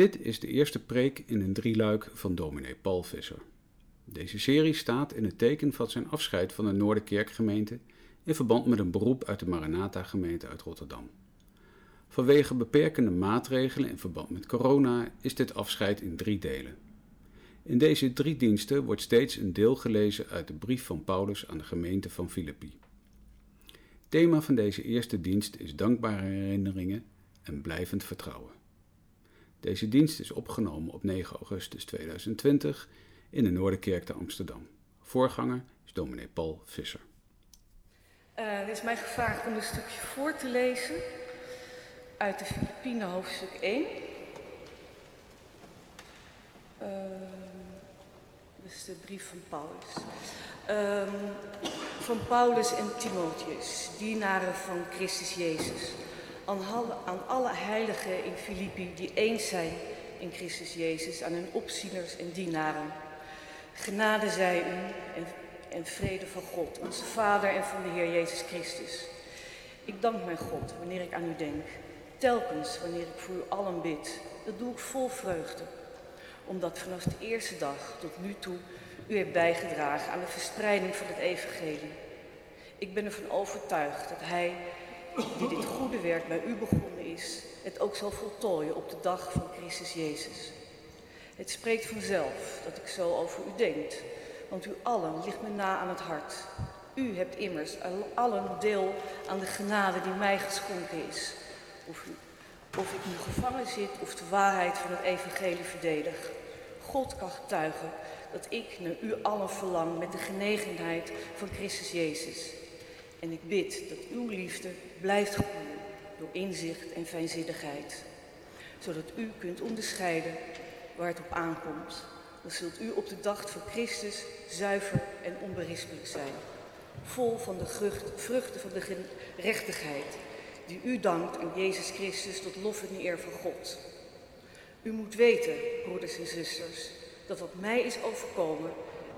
Dit is de eerste preek in een drieluik van dominee Paul Visser. Deze serie staat in het teken van zijn afscheid van de Noorderkerkgemeente in verband met een beroep uit de Maranatha-gemeente uit Rotterdam. Vanwege beperkende maatregelen in verband met corona is dit afscheid in drie delen. In deze drie diensten wordt steeds een deel gelezen uit de brief van Paulus aan de gemeente van Filippi. Thema van deze eerste dienst is dankbare herinneringen en blijvend vertrouwen. Deze dienst is opgenomen op 9 augustus 2020 in de Noorderkerk te Amsterdam. Voorganger is dominee Paul Visser. Uh, er is mij gevraagd om een stukje voor te lezen uit de Filipijnen hoofdstuk 1. Uh, dat is de brief van Paulus. Uh, van Paulus en Timotheus, dienaren van Christus Jezus aan alle heiligen in Filippi die eens zijn in Christus Jezus, aan hun opzieners en dienaren. Genade zij u en, en vrede van God, onze Vader en van de Heer Jezus Christus. Ik dank mijn God wanneer ik aan u denk, telkens wanneer ik voor u allen bid. Dat doe ik vol vreugde, omdat vanaf de eerste dag tot nu toe u hebt bijgedragen aan de verspreiding van het evangelie. Ik ben ervan overtuigd dat Hij die dit goede werk bij u begonnen is, het ook zal voltooien op de dag van Christus Jezus. Het spreekt vanzelf dat ik zo over u denk, want u allen ligt me na aan het hart. U hebt immers allen deel aan de genade die mij geschonken is. Of, of ik nu gevangen zit of de waarheid van het evangelie verdedig. God kan getuigen dat ik naar u allen verlang met de genegenheid van Christus Jezus. En ik bid dat uw liefde blijft groeien door inzicht en fijnzinnigheid, zodat u kunt onderscheiden waar het op aankomt. Dan zult u op de dag van Christus zuiver en onberispelijk zijn, vol van de vruchten van de gerechtigheid, die u dankt aan Jezus Christus tot lof en eer van God. U moet weten, broeders en zusters, dat wat mij is overkomen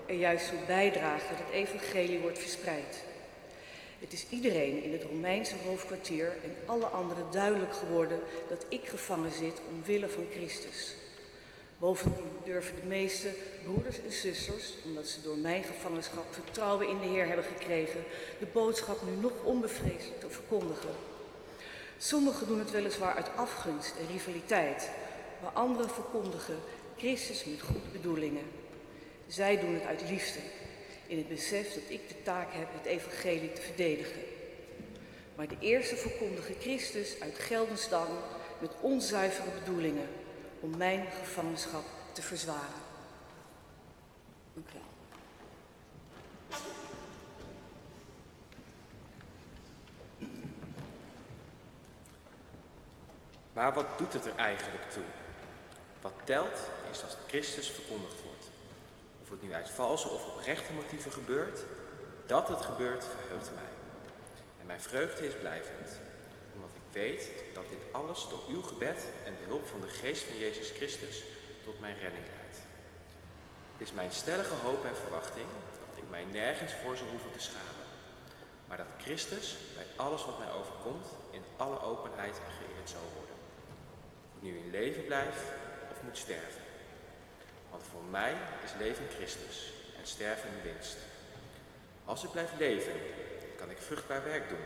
er juist toe bijdraagt dat het evangelie wordt verspreid. Het is iedereen in het Romeinse hoofdkwartier en alle anderen duidelijk geworden dat ik gevangen zit omwille van Christus. Bovendien durven de meeste broeders en zusters, omdat ze door mijn gevangenschap vertrouwen in de Heer hebben gekregen, de boodschap nu nog onbevreesd te verkondigen. Sommigen doen het weliswaar uit afgunst en rivaliteit, maar anderen verkondigen Christus met goede bedoelingen. Zij doen het uit liefde in het besef dat ik de taak heb het evangelie te verdedigen. Maar de eerste verkondigen Christus uit Geldensdam met onzuivere bedoelingen om mijn gevangenschap te verzwaren. Wel. Maar wat doet het er eigenlijk toe? Wat telt is dat Christus verkondigd wordt het nu uit valse of oprechte motieven gebeurt, dat het gebeurt verheugt mij. En mijn vreugde is blijvend, omdat ik weet dat dit alles door uw gebed en de hulp van de geest van Jezus Christus tot mijn redding leidt. Het is mijn stellige hoop en verwachting dat ik mij nergens voor zou hoeven te schamen, maar dat Christus bij alles wat mij overkomt in alle openheid geëerd zal worden. Of ik nu in leven blijf of moet sterven. Voor mij is leven Christus en sterven winst. Als ik blijf leven, kan ik vruchtbaar werk doen.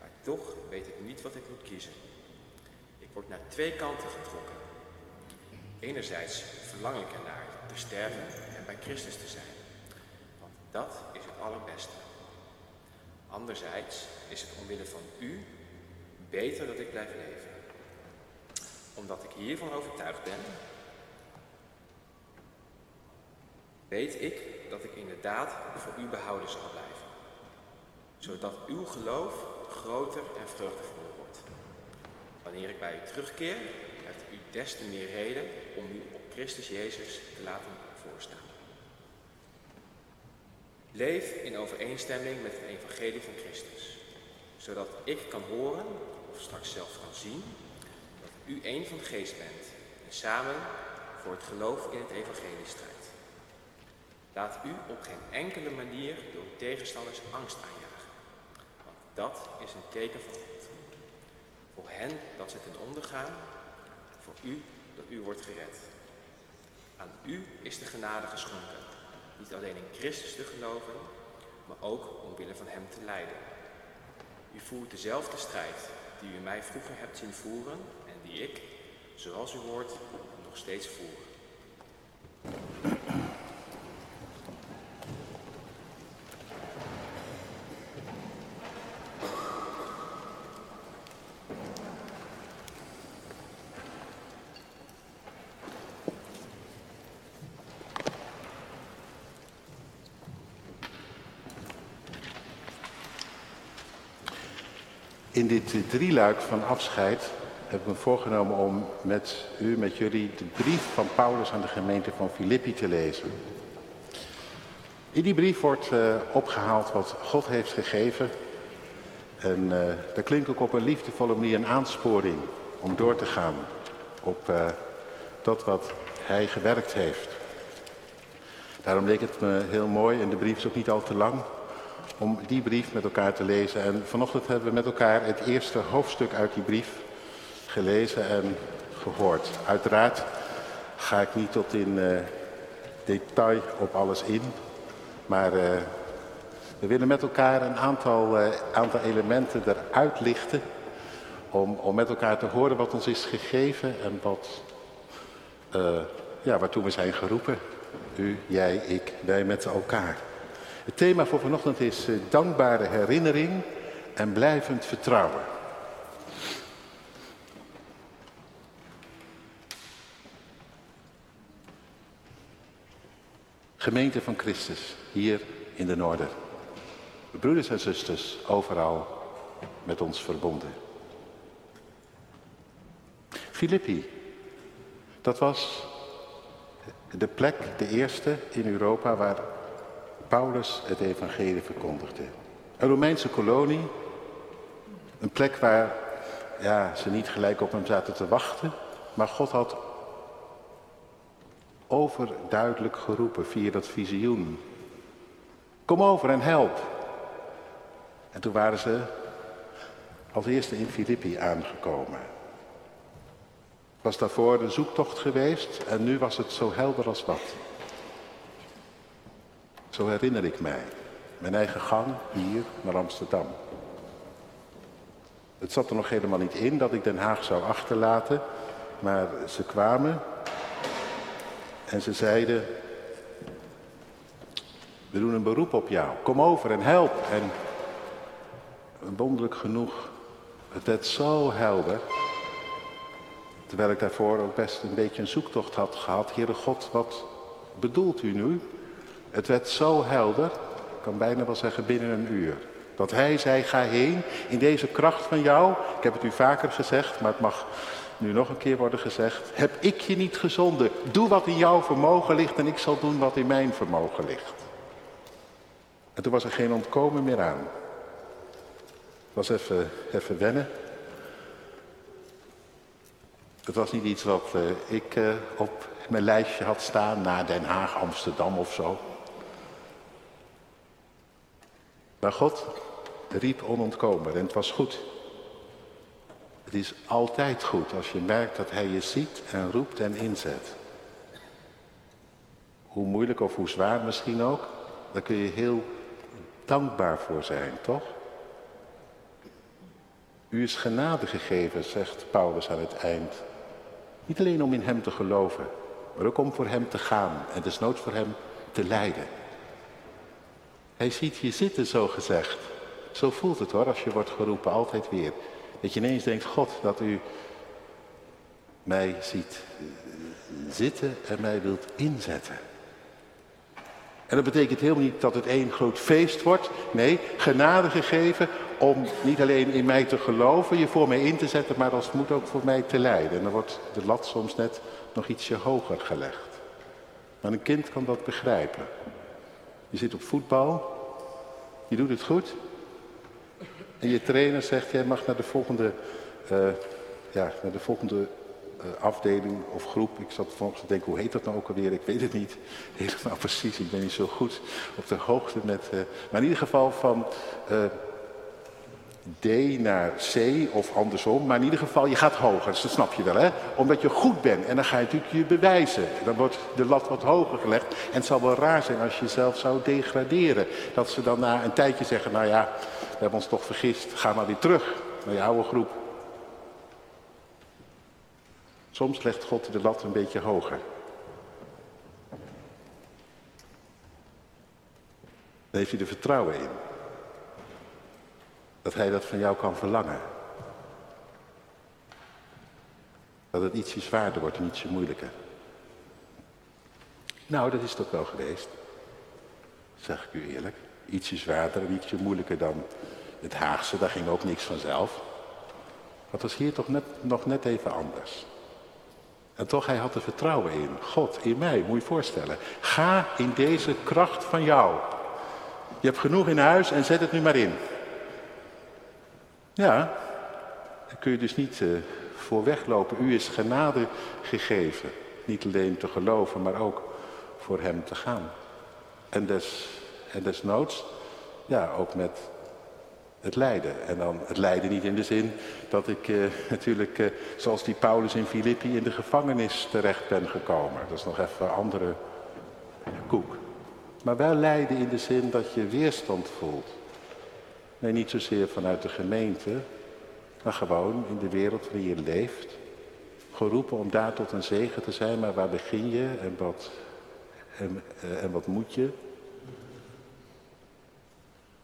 Maar toch weet ik niet wat ik moet kiezen. Ik word naar twee kanten getrokken. Enerzijds verlang ik ernaar te sterven en bij Christus te zijn. Want dat is het allerbeste. Anderzijds is het omwille van u beter dat ik blijf leven. Omdat ik hiervan overtuigd ben weet ik dat ik inderdaad voor u behouden zal blijven, zodat uw geloof groter en vreugdevoller wordt. Wanneer ik bij u terugkeer, heeft u des te meer reden om u op Christus Jezus te laten voorstaan. Leef in overeenstemming met het evangelie van Christus, zodat ik kan horen, of straks zelfs kan zien, dat u een van geest bent en samen voor het geloof in het evangelie strijdt. Laat u op geen enkele manier door tegenstanders angst aanjagen. Want dat is een teken van God. Voor hen dat ze ten onder gaan, voor u dat u wordt gered. Aan u is de genade geschonken, niet alleen in Christus te geloven, maar ook omwille van Hem te lijden. U voert dezelfde strijd die u mij vroeger hebt zien voeren en die ik, zoals u hoort, nog steeds voer. In dit drieluik van afscheid heb ik me voorgenomen om met u, met jullie, de brief van Paulus aan de gemeente van Filippi te lezen. In die brief wordt uh, opgehaald wat God heeft gegeven. En uh, daar klinkt ook op een liefdevolle manier een aansporing om door te gaan op uh, dat wat hij gewerkt heeft. Daarom leek het me heel mooi, en de brief is ook niet al te lang, om die brief met elkaar te lezen. En vanochtend hebben we met elkaar het eerste hoofdstuk uit die brief gelezen en gehoord. Uiteraard ga ik niet tot in uh, detail op alles in, maar uh, we willen met elkaar een aantal, uh, aantal elementen eruit lichten om, om met elkaar te horen wat ons is gegeven en wat, ja, waartoe we zijn geroepen. U, jij, ik, wij met elkaar. Het thema voor vanochtend is uh, dankbare herinnering en blijvend vertrouwen. Gemeente van Christus, hier in de Noorder. Broeders en zusters, overal met ons verbonden. Filippi, dat was de plek, de eerste in Europa waar Paulus het evangelie verkondigde. Een Romeinse kolonie, een plek waar ja, ze niet gelijk op hem zaten te wachten, maar God had overduidelijk geroepen via dat visioen. Kom over en help. En toen waren ze als eerste in Filippi aangekomen. Was daarvoor een zoektocht geweest en nu was het zo helder als wat. Zo herinner ik mij. Mijn eigen gang hier naar Amsterdam. Het zat er nog helemaal niet in dat ik Den Haag zou achterlaten. Maar ze kwamen en ze zeiden, we doen een beroep op jou. Kom over en help. En wonderlijk genoeg, het werd zo helder. Terwijl ik daarvoor ook best een beetje een zoektocht had gehad. Heere God, wat bedoelt u nu? Het werd zo helder, ik kan bijna wel zeggen binnen een uur. Dat hij zei, ga heen in deze kracht van jou. Ik heb het u vaker gezegd, maar het mag nu nog een keer worden gezegd. Heb ik je niet gezonden? Doe wat in jouw vermogen ligt en ik zal doen wat in mijn vermogen ligt. En toen was er geen ontkomen meer aan. Het was even, wennen. Het was niet iets wat uh, ik uh, op mijn lijstje had staan naar Den Haag, Amsterdam of zo. Maar God riep onontkomen en het was goed. Het is altijd goed als je merkt dat Hij je ziet en roept en inzet. Hoe moeilijk of hoe zwaar misschien ook, daar kun je heel dankbaar voor zijn, toch? U is genade gegeven, zegt Paulus aan het eind. Niet alleen om in Hem te geloven, maar ook om voor Hem te gaan en desnoods voor Hem te lijden. Hij ziet je zitten, zo gezegd. Zo voelt het hoor, als je wordt geroepen, altijd weer. Dat je ineens denkt, God, dat u mij ziet zitten en mij wilt inzetten. En dat betekent helemaal niet dat het één groot feest wordt. Nee, genade gegeven om niet alleen in mij te geloven, je voor mij in te zetten, maar als het moet ook voor mij te lijden. En dan wordt de lat soms net nog ietsje hoger gelegd. Maar een kind kan dat begrijpen. Je zit op voetbal, je doet het goed. En je trainer zegt, jij mag naar de volgende, uh, ja, naar de volgende uh, afdeling of groep. Ik zat volgens te denken, hoe heet dat nou ook alweer? Ik weet het niet helemaal precies. Ik ben niet zo goed op de hoogte met... Uh, maar in ieder geval van D naar C of andersom. Maar in ieder geval, je gaat hoger. Dus dat snap je wel, hè? Omdat je goed bent. En dan ga je natuurlijk je bewijzen. Dan wordt de lat wat hoger gelegd. En het zal wel raar zijn als je jezelf zou degraderen. Dat ze dan na een tijdje zeggen, nou ja, we hebben ons toch vergist. Ga maar weer terug naar je oude groep. Soms legt God de lat een beetje hoger. Dan heeft hij er vertrouwen in. Dat hij dat van jou kan verlangen. Dat het ietsje zwaarder wordt en ietsje moeilijker. Nou, dat is ook wel geweest. Zeg ik u eerlijk. Ietsje zwaarder en ietsje moeilijker dan het Haagse. Daar ging ook niks vanzelf. Dat was hier toch net, nog net even anders. En toch, hij had er vertrouwen in. God, in mij, moet je je voorstellen. Ga in deze kracht van jou. Je hebt genoeg in huis en zet het nu maar in. Ja, daar kun je dus niet uh, voor weglopen. U is genade gegeven. Niet alleen te geloven, maar ook voor hem te gaan. En, des, en desnoods, ja, ook met het lijden. En dan het lijden niet in de zin dat ik uh, natuurlijk, uh, zoals die Paulus in Filippi, in de gevangenis terecht ben gekomen. Dat is nog even een andere koek. Maar wel lijden in de zin dat je weerstand voelt. Nee, niet zozeer vanuit de gemeente, maar gewoon in de wereld waarin je leeft. Geroepen om daar tot een zegen te zijn, maar waar begin je en wat, en, uh, en wat moet je?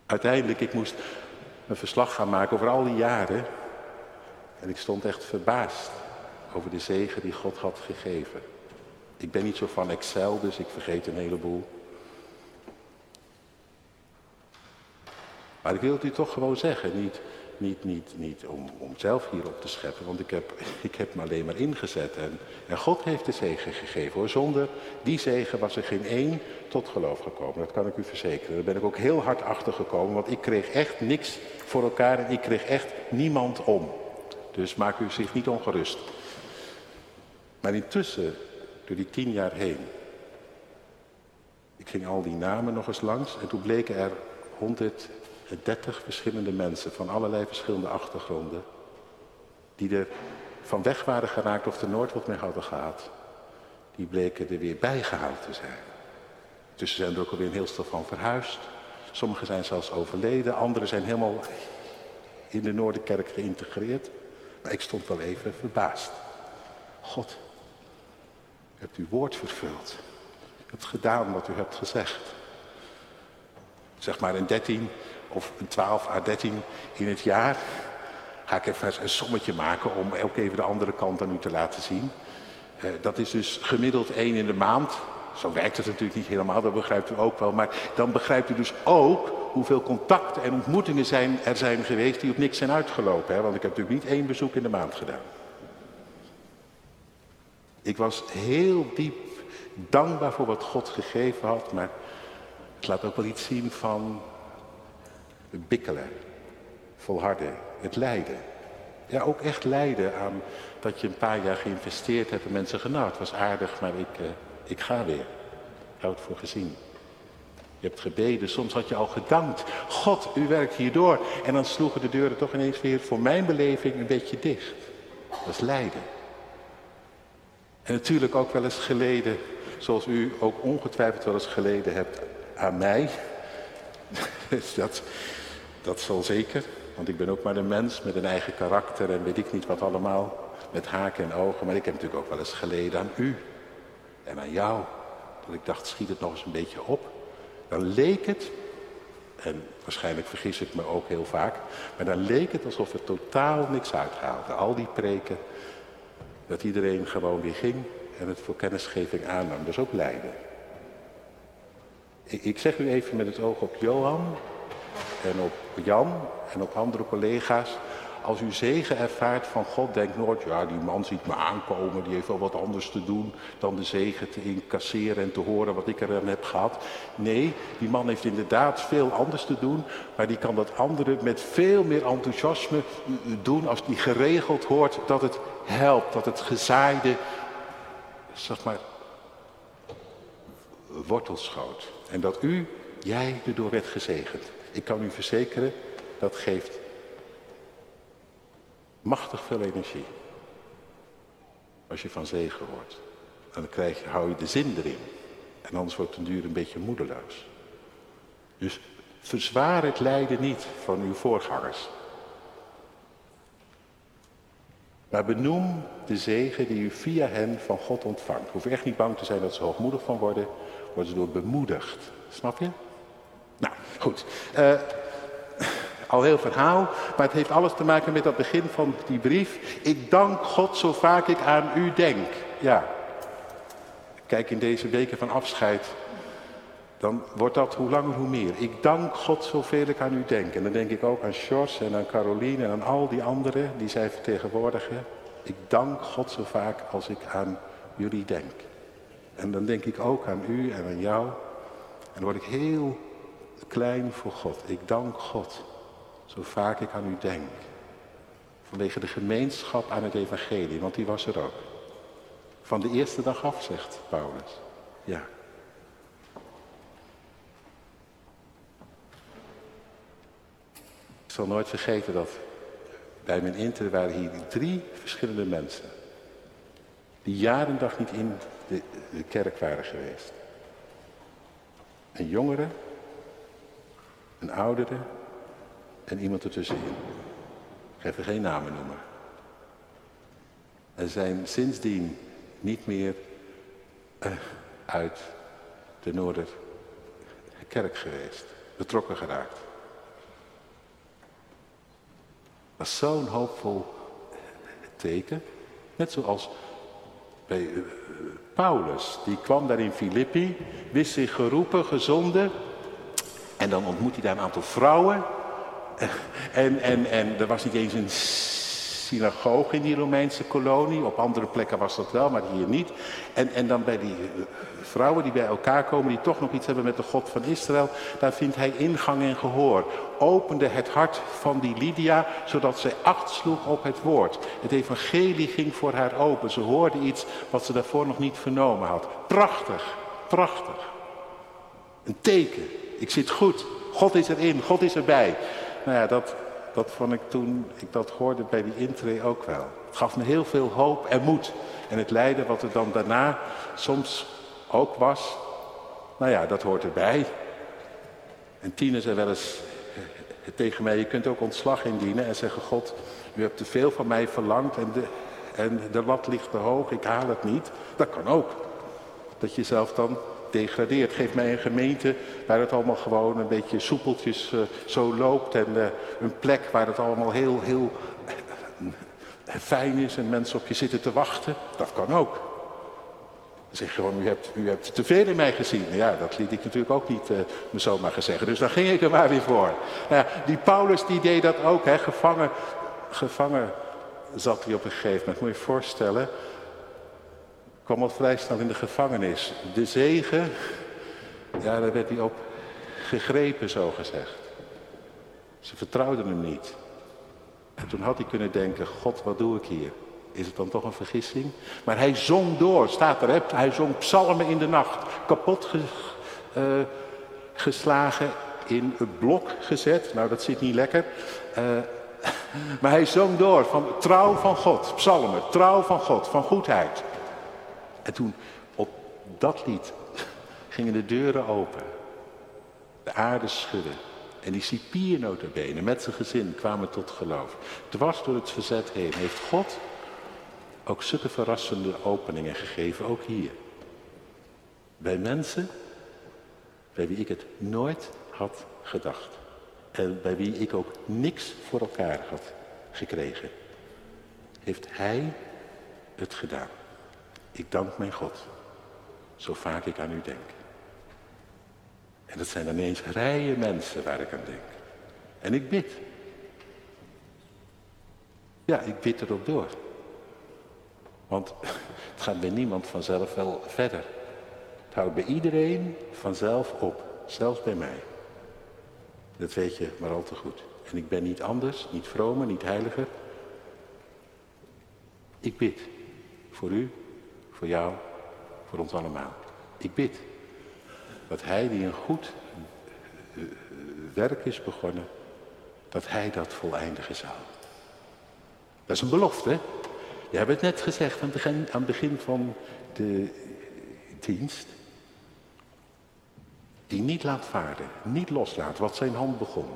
Uiteindelijk, ik moest een verslag gaan maken over al die jaren. En ik stond echt verbaasd over de zegen die God had gegeven. Ik ben niet zo van Excel, dus ik vergeet een heleboel. Maar ik wil het u toch gewoon zeggen. Niet, niet, niet, niet om, om zelf hierop te scheppen, want ik heb, ik heb me alleen maar ingezet. En, en God heeft de zegen gegeven. Zonder die zegen was er geen één tot geloof gekomen. Dat kan ik u verzekeren. Daar ben ik ook heel hard achter gekomen, want ik kreeg echt niks voor elkaar en ik kreeg echt niemand om. Dus maak u zich niet ongerust. Maar intussen, door die tien jaar heen, ik ging al die namen nog eens langs en toen bleken er 130 verschillende mensen van allerlei verschillende achtergronden, die er van weg waren geraakt of er nooit wat mee hadden gehad, die bleken er weer bijgehaald te zijn. Tussen zijn er ook alweer een heel stel van verhuisd. Sommigen zijn zelfs overleden, anderen zijn helemaal in de Noorderkerk geïntegreerd. Maar ik stond wel even verbaasd. God, u hebt uw woord vervuld. U hebt gedaan wat u hebt gezegd. Zeg maar een 13 of een 12 à 13 in het jaar. Ga ik even een sommetje maken om ook even de andere kant aan u te laten zien. Uh, dat is dus gemiddeld één in de maand. Zo werkt het natuurlijk niet helemaal, dat begrijpt u ook wel. Maar dan begrijpt u dus ook hoeveel contacten en ontmoetingen zijn, er zijn geweest die op niks zijn uitgelopen. Hè? Want ik heb natuurlijk niet één bezoek in de maand gedaan. Ik was heel diep dankbaar voor wat God gegeven had, maar het laat ook wel iets zien van bikkelen, volharden, het lijden. Ja, ook echt lijden aan dat je een paar jaar geïnvesteerd hebt en mensen genauwd. Het was aardig, maar ik, uh, ik ga weer. Ik hou het voor gezien. Je hebt gebeden, soms had je al gedankt. God, u werkt hierdoor. En dan sloegen de deuren toch ineens weer voor mijn beleving een beetje dicht. Dat is lijden. En natuurlijk ook wel eens geleden, zoals u ook ongetwijfeld wel eens geleden hebt aan mij. dat, dat zal zeker, want ik ben ook maar een mens met een eigen karakter en weet ik niet wat allemaal. Met haken en ogen, maar ik heb natuurlijk ook wel eens geleden aan u en aan jou. Dat ik dacht, schiet het nog eens een beetje op. Dan leek het, en waarschijnlijk vergis ik me ook heel vaak, maar dan leek het alsof er totaal niks uithaalde. Al die preken, dat iedereen gewoon weer ging en het voor kennisgeving aannam. Dus ook lijden. Ik, zeg u even met het oog op Johan en op Jan en op andere collega's. Als u zegen ervaart van God, denk nooit, ja die man ziet me aankomen, die heeft wel wat anders te doen dan de zegen te incasseren en te horen wat ik er aan heb gehad. Nee, die man heeft inderdaad veel anders te doen, maar die kan dat andere met veel meer enthousiasme doen als die geregeld hoort dat het helpt, dat het gezaaide, zeg maar, wortels schoot. En dat u, jij, erdoor werd gezegend. Ik kan u verzekeren, dat geeft Machtig veel energie. Als je van zegen hoort. Dan krijg je, hou je de zin erin. En anders wordt het duur een beetje moedeloos. Dus verzwaar het lijden niet van uw voorgangers. Maar benoem de zegen die u via hen van God ontvangt. Hoef echt niet bang te zijn dat ze hoogmoedig van worden. Worden ze door bemoedigd. Snap je? Nou, goed. Uh, al heel verhaal, maar het heeft alles te maken met dat begin van die brief. Ik dank God zo vaak ik aan u denk. Ja. Kijk in deze weken van afscheid, dan wordt dat hoe langer hoe meer. Ik dank God zoveel ik aan u denk. En dan denk ik ook aan Sjors en aan Caroline en aan al die anderen die zij vertegenwoordigen. Ik dank God zo vaak als ik aan jullie denk. En dan denk ik ook aan u en aan jou. En dan word ik heel klein voor God. Ik dank God zo vaak ik aan u denk. Vanwege de gemeenschap aan het evangelie, want die was er ook. Van de eerste dag af, zegt Paulus. Ja. Ik zal nooit vergeten dat bij mijn inter waren hier drie verschillende mensen. Die jaren dag niet in de, de kerk waren geweest. Een jongere, een oudere en iemand ertussenin. Ik ga even geen namen noemen. En zijn sindsdien niet meer uh, uit de Noorderkerk geweest, betrokken geraakt. Dat is zo'n hoopvol teken. Net zoals bij uh, Paulus, die kwam daar in Filippi, wist zich geroepen, gezonden. En dan ontmoet hij daar een aantal vrouwen en, en, en er was niet eens een synagoge in die Romeinse kolonie. Op andere plekken was dat wel, maar hier niet. En, en dan bij die vrouwen die bij elkaar komen, die toch nog iets hebben met de God van Israël, daar vindt hij ingang en gehoor. Opende het hart van die Lydia, zodat zij acht sloeg op het woord. Het evangelie ging voor haar open. Ze hoorde iets wat ze daarvoor nog niet vernomen had. Prachtig, prachtig. Een teken. Ik zit goed. God is erin, God is erbij. Nou ja, dat, dat vond ik toen ik dat hoorde bij die intree ook wel. Het gaf me heel veel hoop en moed. En het lijden wat er dan daarna soms ook was, nou ja, dat hoort erbij. En Tine zei wel eens eh, tegen mij, je kunt ook ontslag indienen en zeggen, God, u hebt te veel van mij verlangd en de, en de lat ligt te hoog, ik haal het niet. Dat kan ook. Dat je zelf dan degradeert. Geef mij een gemeente waar het allemaal gewoon een beetje soepeltjes uh, zo loopt. En uh, een plek waar het allemaal heel, heel uh, fijn is en mensen op je zitten te wachten. Dat kan ook. Zeg gewoon, u hebt, u hebt te veel in mij gezien. Ja, dat liet ik natuurlijk ook niet me zomaar zeggen. Dus daar ging ik er maar weer voor. Nou die Paulus die deed dat ook. Hè. Gevangen, gevangen zat hij op een gegeven moment. Moet je je voorstellen kwam al vrij snel in de gevangenis. De zegen, ja, daar werd hij op gegrepen, zo gezegd. Ze vertrouwden hem niet. En toen had hij kunnen denken, God, wat doe ik hier? Is het dan toch een vergissing? Maar hij zong door, staat er, hij zong psalmen in de nacht. Kapot uh, geslagen, in het blok gezet. Nou, dat zit niet lekker. Uh, maar hij zong door van trouw van God, psalmen, trouw van God, van goedheid. En toen op dat lied gingen de deuren open. De aarde schudde. En die cipier notabene met zijn gezin kwamen tot geloof. Dwars door het verzet heen heeft God ook zulke verrassende openingen gegeven, ook hier. Bij mensen bij wie ik het nooit had gedacht. En bij wie ik ook niks voor elkaar had gekregen. Heeft Hij het gedaan. Ik dank mijn God, zo vaak ik aan u denk. En dat zijn dan eens rijen mensen waar ik aan denk. En ik bid. Ja, ik bid erop door. Want het gaat bij niemand vanzelf wel verder. Het houdt bij iedereen vanzelf op, zelfs bij mij. Dat weet je maar al te goed. En ik ben niet anders, niet vromer, niet heiliger. Ik bid voor u voor jou, voor ons allemaal. Ik bid dat Hij die een goed eh, werk is begonnen, dat Hij dat voleindigen zal. Dat is een belofte. Je hebt het net gezegd aan het begin, aan het begin van de dienst. Die niet laat vaarden, niet loslaat wat zijn hand begon.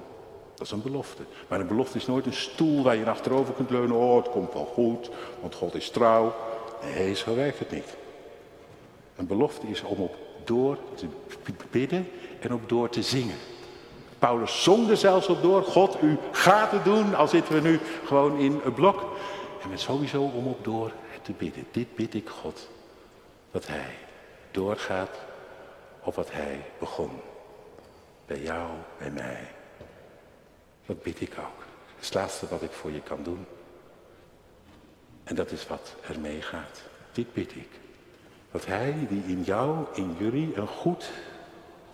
Dat is een belofte. Maar een belofte is nooit een stoel waar je achterover kunt leunen. Oh, het komt wel goed, want God is trouw. Nee, zo werkt het niet. Een belofte is om op door te bidden en op door te zingen. Paulus zong er zelfs op door. God, u gaat het doen. Al zitten we nu gewoon in een blok. En met sowieso om op door te bidden. Dit bid ik God. Dat hij doorgaat op wat hij begon. Bij jou, bij mij. Dat bid ik ook. Het laatste wat ik voor je kan doen. En dat is wat er mee gaat. Dit bid ik. Dat hij die in jou, in jullie, een goed,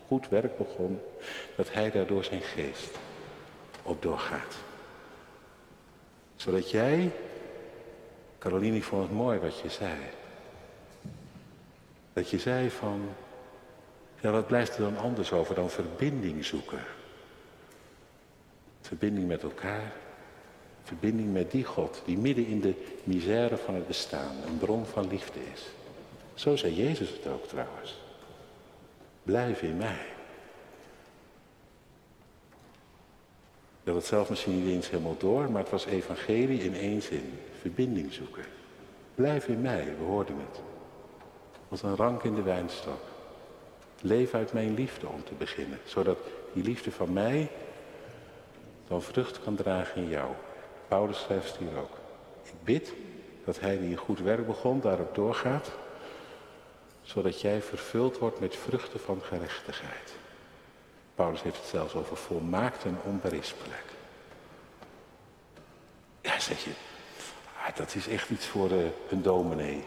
goed werk begon, dat hij daardoor zijn geest op doorgaat. Zodat jij, Caroline, vond het mooi wat je zei. Dat je zei van, ja wat blijft er dan anders over dan verbinding zoeken? Verbinding met elkaar, verbinding met die God die midden in de misère van het bestaan een bron van liefde is. Zo zei Jezus het ook trouwens. Blijf in mij. Ik had het zelf misschien niet eens helemaal door, maar het was evangelie in één zin. Verbinding zoeken. Blijf in mij, we hoorden het. Als een rank in de wijnstok. Leef uit mijn liefde om te beginnen, zodat die liefde van mij dan vrucht kan dragen in jou. Paulus schrijft hier ook. Ik bid dat hij die een goed werk begon, daarop doorgaat, zodat jij vervuld wordt met vruchten van gerechtigheid. Paulus heeft het zelfs over volmaakt en onberispelijk. Ja, zeg je, ah, dat is echt iets voor uh, een dominee.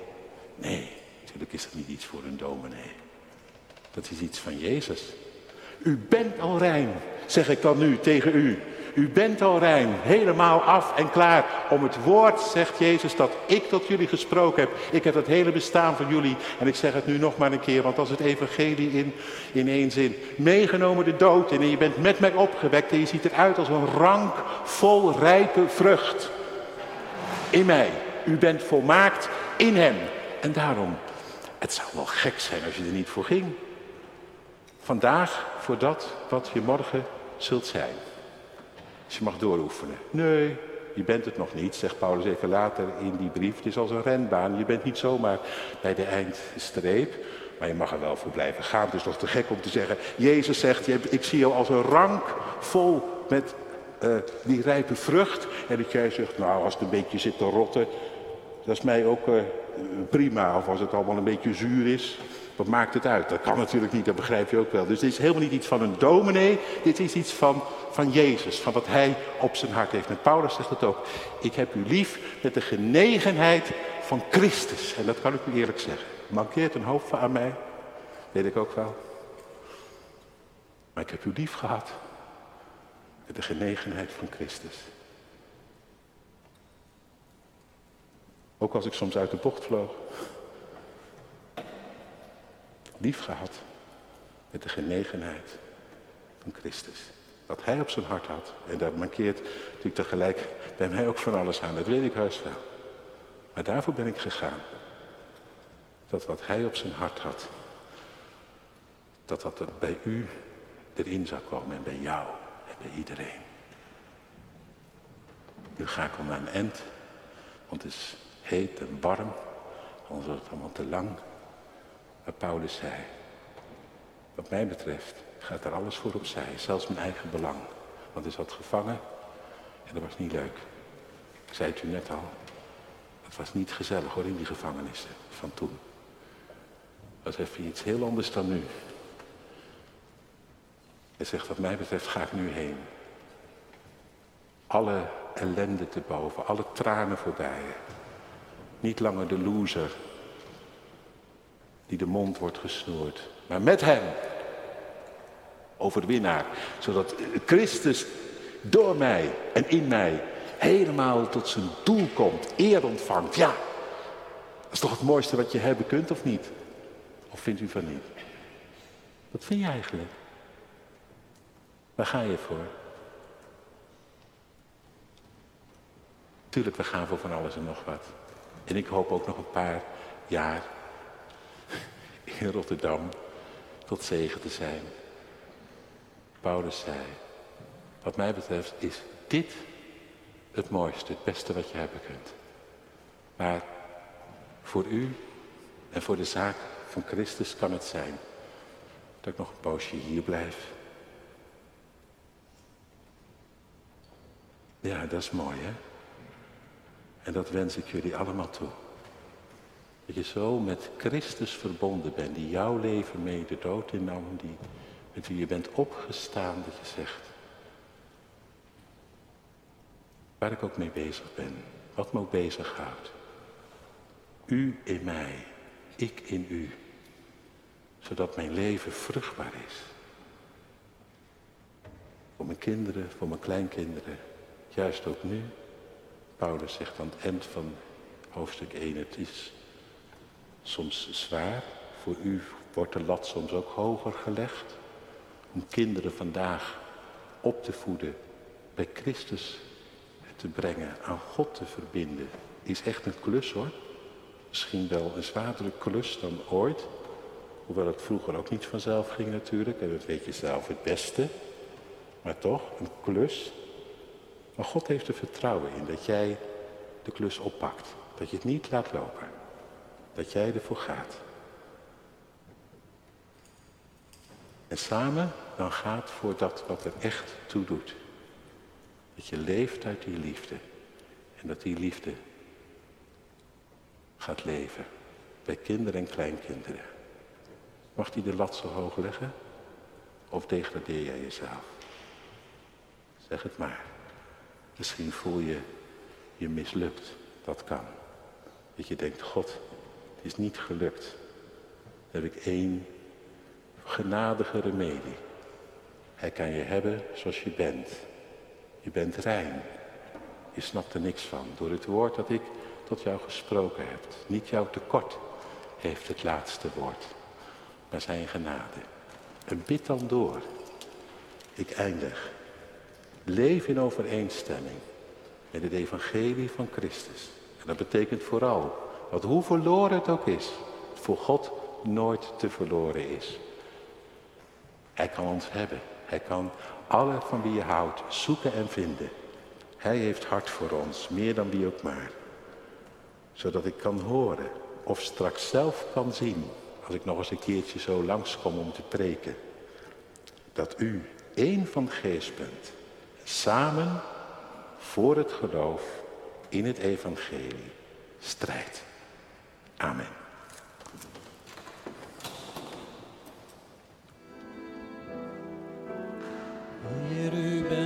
Nee, natuurlijk is dat niet iets voor een dominee. Dat is iets van Jezus. U bent al rein, zeg ik dan nu tegen u. U bent al rein, helemaal af en klaar om het woord, zegt Jezus, dat ik tot jullie gesproken heb. Ik heb het hele bestaan van jullie en ik zeg het nu nog maar een keer, want als het evangelie in, in één zin. Meegenomen de dood in en je bent met mij opgewekt en je ziet eruit als een rank vol rijpe vrucht. In mij. U bent volmaakt in hem. En daarom, het zou wel gek zijn als je er niet voor ging. Vandaag voor dat wat je morgen zult zijn. Je mag dooroefenen. Nee, je bent het nog niet, zegt Paulus even later in die brief. Het is als een renbaan. Je bent niet zomaar bij de eindstreep. Maar je mag er wel voor blijven gaan. Het is toch te gek om te zeggen. Jezus zegt, ik zie jou als een rank vol met uh, die rijpe vrucht. En dat jij zegt, nou als het een beetje zit te rotten. Dat is mij ook uh, prima. Of als het allemaal een beetje zuur is. Wat maakt het uit? Dat kan natuurlijk niet, dat begrijp je ook wel. Dus dit is helemaal niet iets van een dominee. Dit is iets van, van Jezus, van wat hij op zijn hart heeft. En Paulus zegt het ook. Ik heb u lief met de genegenheid van Christus. En dat kan ik u eerlijk zeggen. Mankeert een hoofd aan mij? Weet ik ook wel. Maar ik heb u lief gehad met de genegenheid van Christus. Ook als ik soms uit de bocht vloog lief gehad met de genegenheid van Christus. Wat hij op zijn hart had. En dat markeert natuurlijk tegelijk bij mij ook van alles aan. Dat weet ik heus wel. Maar daarvoor ben ik gegaan. Dat wat hij op zijn hart had, dat dat er bij u erin zou komen en bij jou en bij iedereen. Nu ga ik al naar een eind, want het is heet en warm, anders wordt het allemaal te lang. Maar Paulus zei, wat mij betreft gaat er alles voor opzij, zelfs mijn eigen belang. Want hij zat gevangen en dat was niet leuk. Ik zei het u net al, het was niet gezellig hoor in die gevangenissen van toen. Dat was even iets heel anders dan nu. Hij zegt, wat mij betreft ga ik nu heen. Alle ellende te boven, alle tranen voorbij. Niet langer de loser die de mond wordt gesnoerd. Maar met hem, overwinnaar, zodat Christus door mij en in mij helemaal tot zijn doel komt, eer ontvangt. Ja, dat is toch het mooiste wat je hebben kunt, of niet? Of vindt u van niet? Wat vind je eigenlijk? Waar ga je voor? Tuurlijk, we gaan voor van alles en nog wat. En ik hoop ook nog een paar jaar in Rotterdam tot zegen te zijn. Paulus zei, wat mij betreft is dit het mooiste, het beste wat je hebben kunt. Maar voor u en voor de zaak van Christus kan het zijn dat ik nog een poosje hier blijf. Ja, dat is mooi hè. En dat wens ik jullie allemaal toe. Dat je zo met Christus verbonden bent, die jouw leven mee de dood innam, die, met wie je bent opgestaan, dat je zegt, waar ik ook mee bezig ben, wat me ook bezighoudt. U in mij, ik in u, zodat mijn leven vruchtbaar is. Voor mijn kinderen, voor mijn kleinkinderen, juist ook nu. Paulus zegt aan het eind van hoofdstuk 1, het is soms zwaar. Voor u wordt de lat soms ook hoger gelegd. Om kinderen vandaag op te voeden, bij Christus te brengen, aan God te verbinden, is echt een klus hoor. Misschien wel een zwaardere klus dan ooit. Hoewel het vroeger ook niet vanzelf ging natuurlijk. En dat weet je zelf het beste. Maar toch, een klus. Maar God heeft er vertrouwen in dat jij de klus oppakt. Dat je het niet laat lopen. Dat jij ervoor gaat. En samen dan gaat voor dat wat er echt toe doet. Dat je leeft uit die liefde. En dat die liefde gaat leven. Bij kinderen en kleinkinderen. Mag die de lat zo hoog leggen? Of degradeer jij jezelf? Zeg het maar. Misschien voel je je mislukt. Dat kan. Dat je denkt, God, is niet gelukt. Dan heb ik één genadige remedie. Hij kan je hebben zoals je bent. Je bent rein. Je snapt er niks van. Door het woord dat ik tot jou gesproken heb. Niet jouw tekort heeft het laatste woord. Maar zijn genade. En bid dan door. Ik eindig. Leef in overeenstemming met het evangelie van Christus. En dat betekent vooral dat hoe verloren het ook is, voor God nooit te verloren is. Hij kan ons hebben. Hij kan alle van wie je houdt zoeken en vinden. Hij heeft hart voor ons, meer dan wie ook maar. Zodat ik kan horen of straks zelf kan zien, als ik nog eens een keertje zo langskom om te preken, dat u één van geest bent, samen voor het geloof in het evangelie strijdt. Amen. Hier über